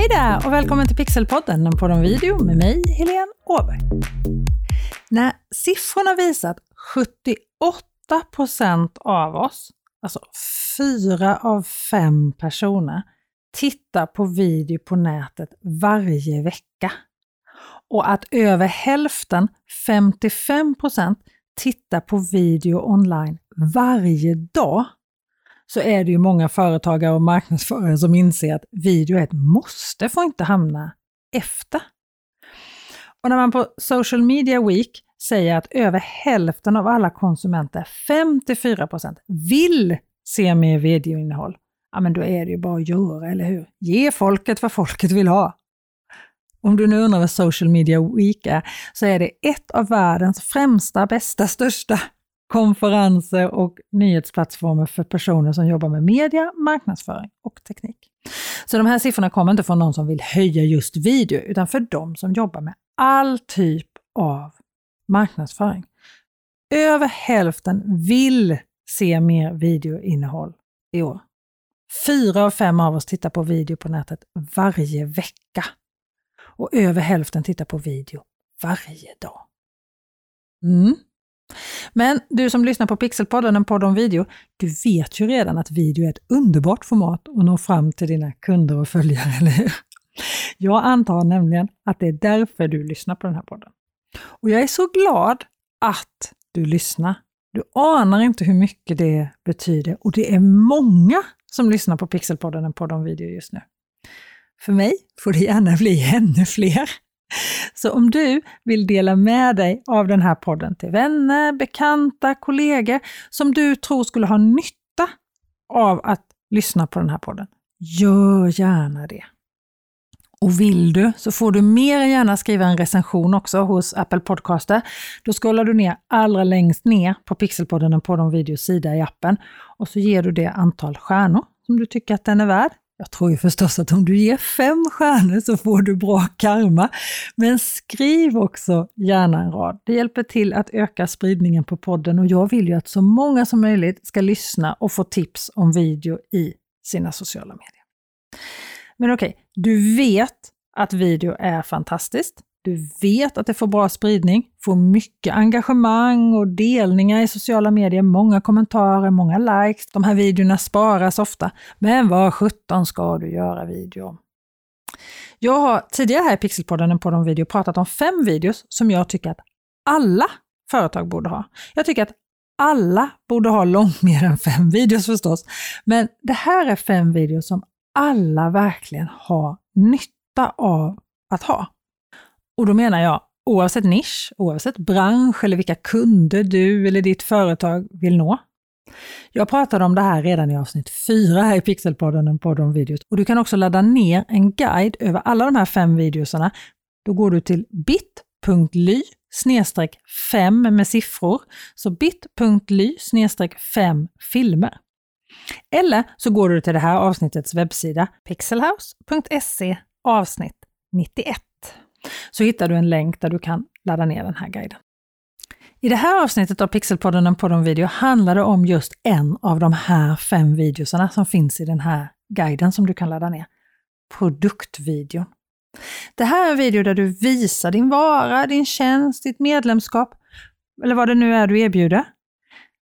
Hej där och välkommen till Pixelpodden, en podd om video med mig, Helene Åberg. När siffrorna visar att 78% av oss, alltså fyra av fem personer, tittar på video på nätet varje vecka och att över hälften, 55% tittar på video online varje dag så är det ju många företagare och marknadsförare som inser att video är ett måste, får inte hamna efter. Och när man på Social Media Week säger att över hälften av alla konsumenter, 54% vill se mer videoinnehåll, ja men då är det ju bara att göra, eller hur? Ge folket vad folket vill ha. Om du nu undrar vad Social Media Week är, så är det ett av världens främsta, bästa, största konferenser och nyhetsplattformar för personer som jobbar med media, marknadsföring och teknik. Så de här siffrorna kommer inte från någon som vill höja just video, utan för de som jobbar med all typ av marknadsföring. Över hälften vill se mer videoinnehåll i år. Fyra av fem av oss tittar på video på nätet varje vecka. Och över hälften tittar på video varje dag. Mm. Men du som lyssnar på Pixelpodden, en podd om video, du vet ju redan att video är ett underbart format att nå fram till dina kunder och följare, eller hur? Jag antar nämligen att det är därför du lyssnar på den här podden. Och jag är så glad att du lyssnar. Du anar inte hur mycket det betyder och det är många som lyssnar på Pixelpodden, en podd om video just nu. För mig får det gärna bli ännu fler. Så om du vill dela med dig av den här podden till vänner, bekanta, kollegor som du tror skulle ha nytta av att lyssna på den här podden, gör gärna det. Och vill du så får du mer än gärna skriva en recension också hos Apple Podcaster. Då scrollar du ner allra längst ner på Pixelpodden på de videos sida i appen och så ger du det antal stjärnor som du tycker att den är värd. Jag tror ju förstås att om du ger fem stjärnor så får du bra karma. Men skriv också gärna en rad. Det hjälper till att öka spridningen på podden och jag vill ju att så många som möjligt ska lyssna och få tips om video i sina sociala medier. Men okej, okay, du vet att video är fantastiskt. Du vet att det får bra spridning, får mycket engagemang och delningar i sociala medier, många kommentarer, många likes. De här videorna sparas ofta. Men vad sjutton ska du göra video om? Jag har tidigare här i Pixelpodden, en podd om video, pratat om fem videos som jag tycker att alla företag borde ha. Jag tycker att alla borde ha långt mer än fem videos förstås. Men det här är fem videos som alla verkligen har nytta av att ha. Och då menar jag oavsett nisch, oavsett bransch eller vilka kunder du eller ditt företag vill nå. Jag pratade om det här redan i avsnitt 4 här i Pixelpodden, en podd om videos. Och du kan också ladda ner en guide över alla de här fem videosarna. Då går du till bit.ly snedstreck 5 med siffror. Så bit.ly snedstreck 5 filmer. Eller så går du till det här avsnittets webbsida pixelhouse.se avsnitt 91 så hittar du en länk där du kan ladda ner den här guiden. I det här avsnittet av Pixelpodden, en podd om video, handlar det om just en av de här fem videorna som finns i den här guiden som du kan ladda ner. Produktvideon. Det här är en video där du visar din vara, din tjänst, ditt medlemskap eller vad det nu är du erbjuder.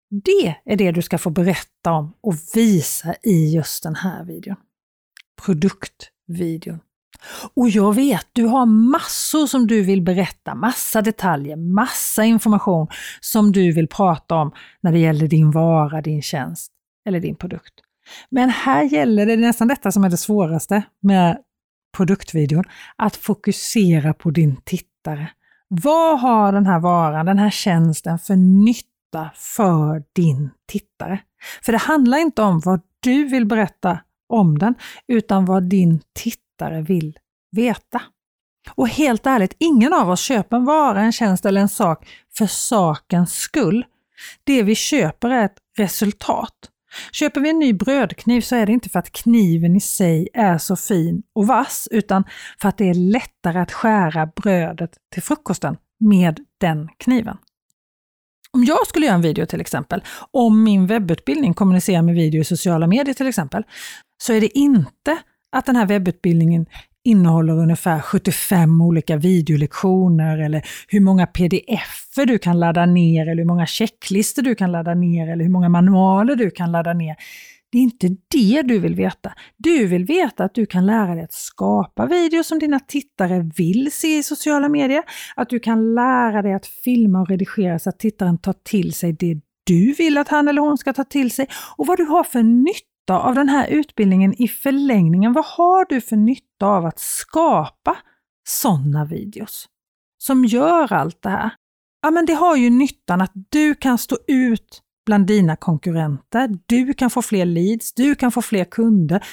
Det är det du ska få berätta om och visa i just den här videon. Produktvideon. Och jag vet, du har massor som du vill berätta, massa detaljer, massa information som du vill prata om när det gäller din vara, din tjänst eller din produkt. Men här gäller det nästan detta som är det svåraste med produktvideon, att fokusera på din tittare. Vad har den här varan, den här tjänsten för nytta för din tittare? För det handlar inte om vad du vill berätta om den, utan vad din tittare tittare vill veta. Och helt ärligt, ingen av oss köper en vara, en tjänst eller en sak för sakens skull. Det vi köper är ett resultat. Köper vi en ny brödkniv så är det inte för att kniven i sig är så fin och vass, utan för att det är lättare att skära brödet till frukosten med den kniven. Om jag skulle göra en video till exempel, om min webbutbildning kommunicerar med video i sociala medier till exempel, så är det inte att den här webbutbildningen innehåller ungefär 75 olika videolektioner eller hur många pdf du kan ladda ner eller hur många checklistor du kan ladda ner eller hur många manualer du kan ladda ner. Det är inte det du vill veta. Du vill veta att du kan lära dig att skapa videos som dina tittare vill se i sociala medier. Att du kan lära dig att filma och redigera så att tittaren tar till sig det du vill att han eller hon ska ta till sig och vad du har för nytta av den här utbildningen i förlängningen. Vad har du för nytta av att skapa sådana videos som gör allt det här? Ja, men det har ju nyttan att du kan stå ut bland dina konkurrenter. Du kan få fler leads, du kan få fler kunder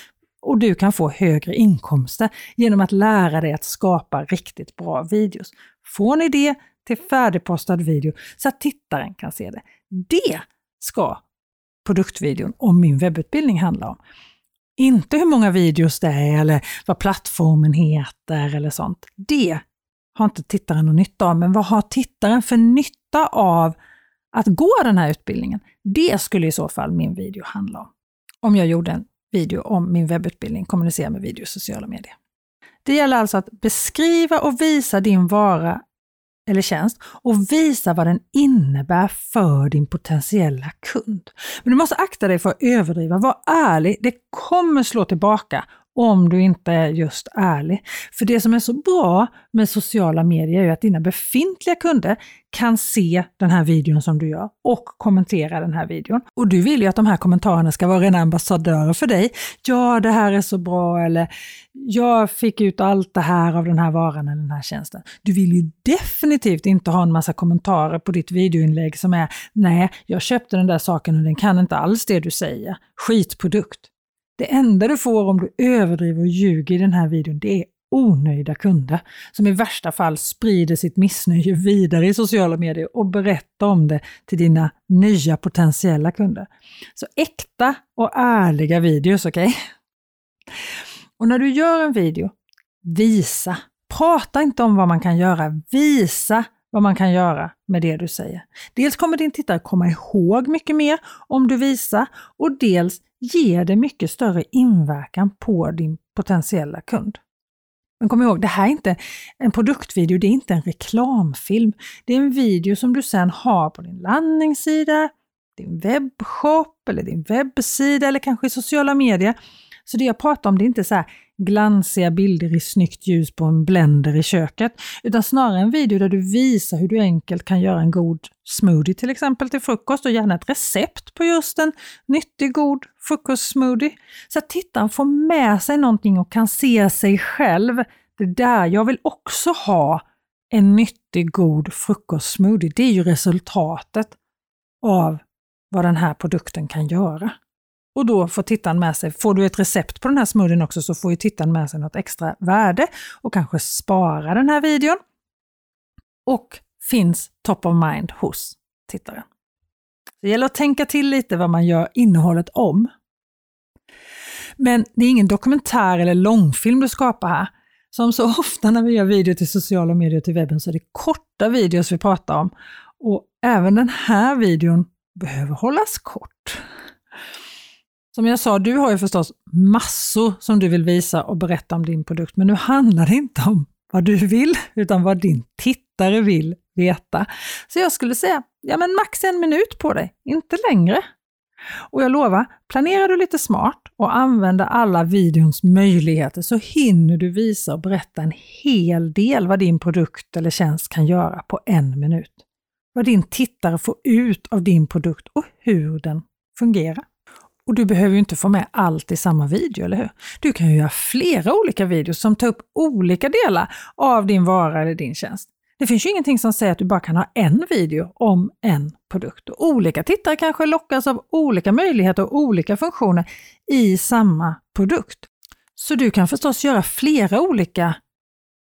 och du kan få högre inkomster genom att lära dig att skapa riktigt bra videos. Från idé till färdigpostad video så att tittaren kan se det. Det ska produktvideon om min webbutbildning handlar om. Inte hur många videos det är eller vad plattformen heter eller sånt. Det har inte tittaren någon nytta av, men vad har tittaren för nytta av att gå den här utbildningen? Det skulle i så fall min video handla om. Om jag gjorde en video om min webbutbildning, kommunicera med video och sociala medier. Det gäller alltså att beskriva och visa din vara eller tjänst och visa vad den innebär för din potentiella kund. Men du måste akta dig för att överdriva. Var ärlig. Det kommer slå tillbaka om du inte är just ärlig. För det som är så bra med sociala medier är att dina befintliga kunder kan se den här videon som du gör och kommentera den här videon. Och du vill ju att de här kommentarerna ska vara rena ambassadörer för dig. Ja, det här är så bra eller jag fick ut allt det här av den här varan eller den här tjänsten. Du vill ju definitivt inte ha en massa kommentarer på ditt videoinlägg som är nej, jag köpte den där saken och den kan inte alls det du säger. Skitprodukt. Det enda du får om du överdriver och ljuger i den här videon, det är onöjda kunder som i värsta fall sprider sitt missnöje vidare i sociala medier och berättar om det till dina nya potentiella kunder. Så äkta och ärliga videos, okej? Okay? Och när du gör en video, visa. Prata inte om vad man kan göra, visa vad man kan göra med det du säger. Dels kommer din tittare komma ihåg mycket mer om du visar och dels ger det mycket större inverkan på din potentiella kund. Men kom ihåg, det här är inte en produktvideo, det är inte en reklamfilm. Det är en video som du sedan har på din landningssida, din webbshop eller din webbsida eller kanske i sociala medier. Så det jag pratar om det är inte så här glansiga bilder i snyggt ljus på en blender i köket, utan snarare en video där du visar hur du enkelt kan göra en god smoothie till exempel till frukost och gärna ett recept på just en nyttig god frukostsmoothie. Så att tittaren får med sig någonting och kan se sig själv. Det där, jag vill också ha en nyttig god frukostsmoothie. Det är ju resultatet av vad den här produkten kan göra. Och då får tittaren med sig, får du ett recept på den här smoothien också så får ju tittaren med sig något extra värde och kanske spara den här videon. Och finns top of mind hos tittaren. Det gäller att tänka till lite vad man gör innehållet om. Men det är ingen dokumentär eller långfilm du skapar här. Som så ofta när vi gör video till sociala medier och till webben så är det korta videos vi pratar om. Och även den här videon behöver hållas kort. Som jag sa, du har ju förstås massor som du vill visa och berätta om din produkt, men nu handlar det inte om vad du vill, utan vad din tittare vill veta. Så jag skulle säga, ja men max en minut på dig, inte längre. Och jag lovar, planerar du lite smart och använder alla videons möjligheter så hinner du visa och berätta en hel del vad din produkt eller tjänst kan göra på en minut. Vad din tittare får ut av din produkt och hur den fungerar. Och du behöver ju inte få med allt i samma video, eller hur? Du kan ju göra flera olika videos som tar upp olika delar av din vara eller din tjänst. Det finns ju ingenting som säger att du bara kan ha en video om en produkt. Och olika tittare kanske lockas av olika möjligheter och olika funktioner i samma produkt. Så du kan förstås göra flera olika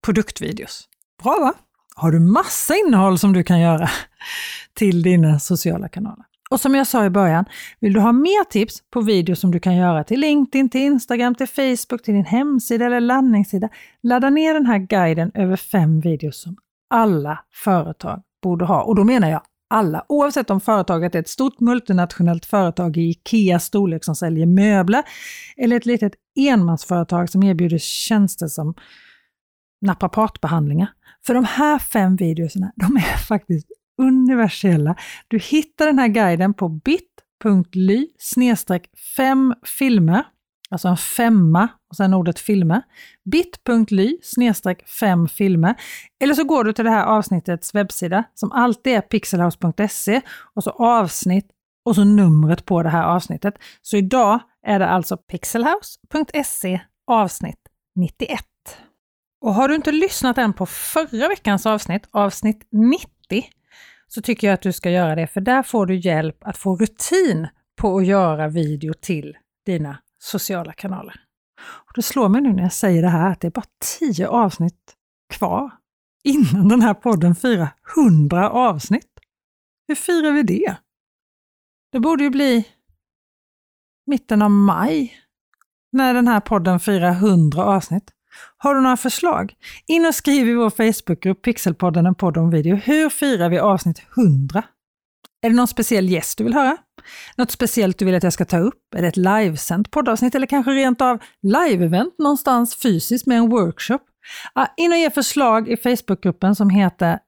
produktvideos. Bra va? Har du massa innehåll som du kan göra till dina sociala kanaler. Och som jag sa i början, vill du ha mer tips på videos som du kan göra till LinkedIn, till Instagram, till Facebook, till din hemsida eller landningssida, ladda ner den här guiden över fem videos som alla företag borde ha. Och då menar jag alla, oavsett om företaget är ett stort multinationellt företag i Ikeas storlek som säljer möbler eller ett litet enmansföretag som erbjuder tjänster som naprapatbehandlingar. För de här fem videorna, de är faktiskt universella. Du hittar den här guiden på bit.ly 5 filmer, alltså en femma och sen ordet filmer. bit.ly 5 filmer. Eller så går du till det här avsnittets webbsida som alltid är pixelhouse.se och så avsnitt och så numret på det här avsnittet. Så idag är det alltså pixelhouse.se avsnitt 91. Och har du inte lyssnat än på förra veckans avsnitt, avsnitt 90, så tycker jag att du ska göra det, för där får du hjälp att få rutin på att göra video till dina sociala kanaler. Och det slår mig nu när jag säger det här att det är bara 10 avsnitt kvar innan den här podden firar 100 avsnitt. Hur firar vi det? Det borde ju bli mitten av maj när den här podden firar 100 avsnitt. Har du några förslag? In och skriv i vår Facebookgrupp Pixelpodden en podd om video. Hur firar vi avsnitt 100? Är det någon speciell gäst du vill höra? Något speciellt du vill att jag ska ta upp? Är det ett livesänt poddavsnitt eller kanske rent av live-event någonstans fysiskt med en workshop? in och ge förslag i Facebookgruppen som heter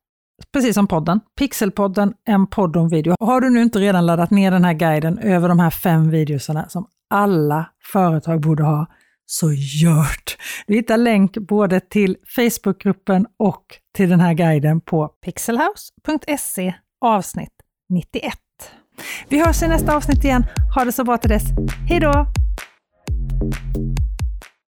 precis som podden, Pixelpodden, en podd om video. Har du nu inte redan laddat ner den här guiden över de här fem videorna som alla företag borde ha, så gör det! Du hittar länk både till Facebookgruppen och till den här guiden på pixelhouse.se avsnitt 91. Vi hörs i nästa avsnitt igen. Ha det så bra till dess. Hej då!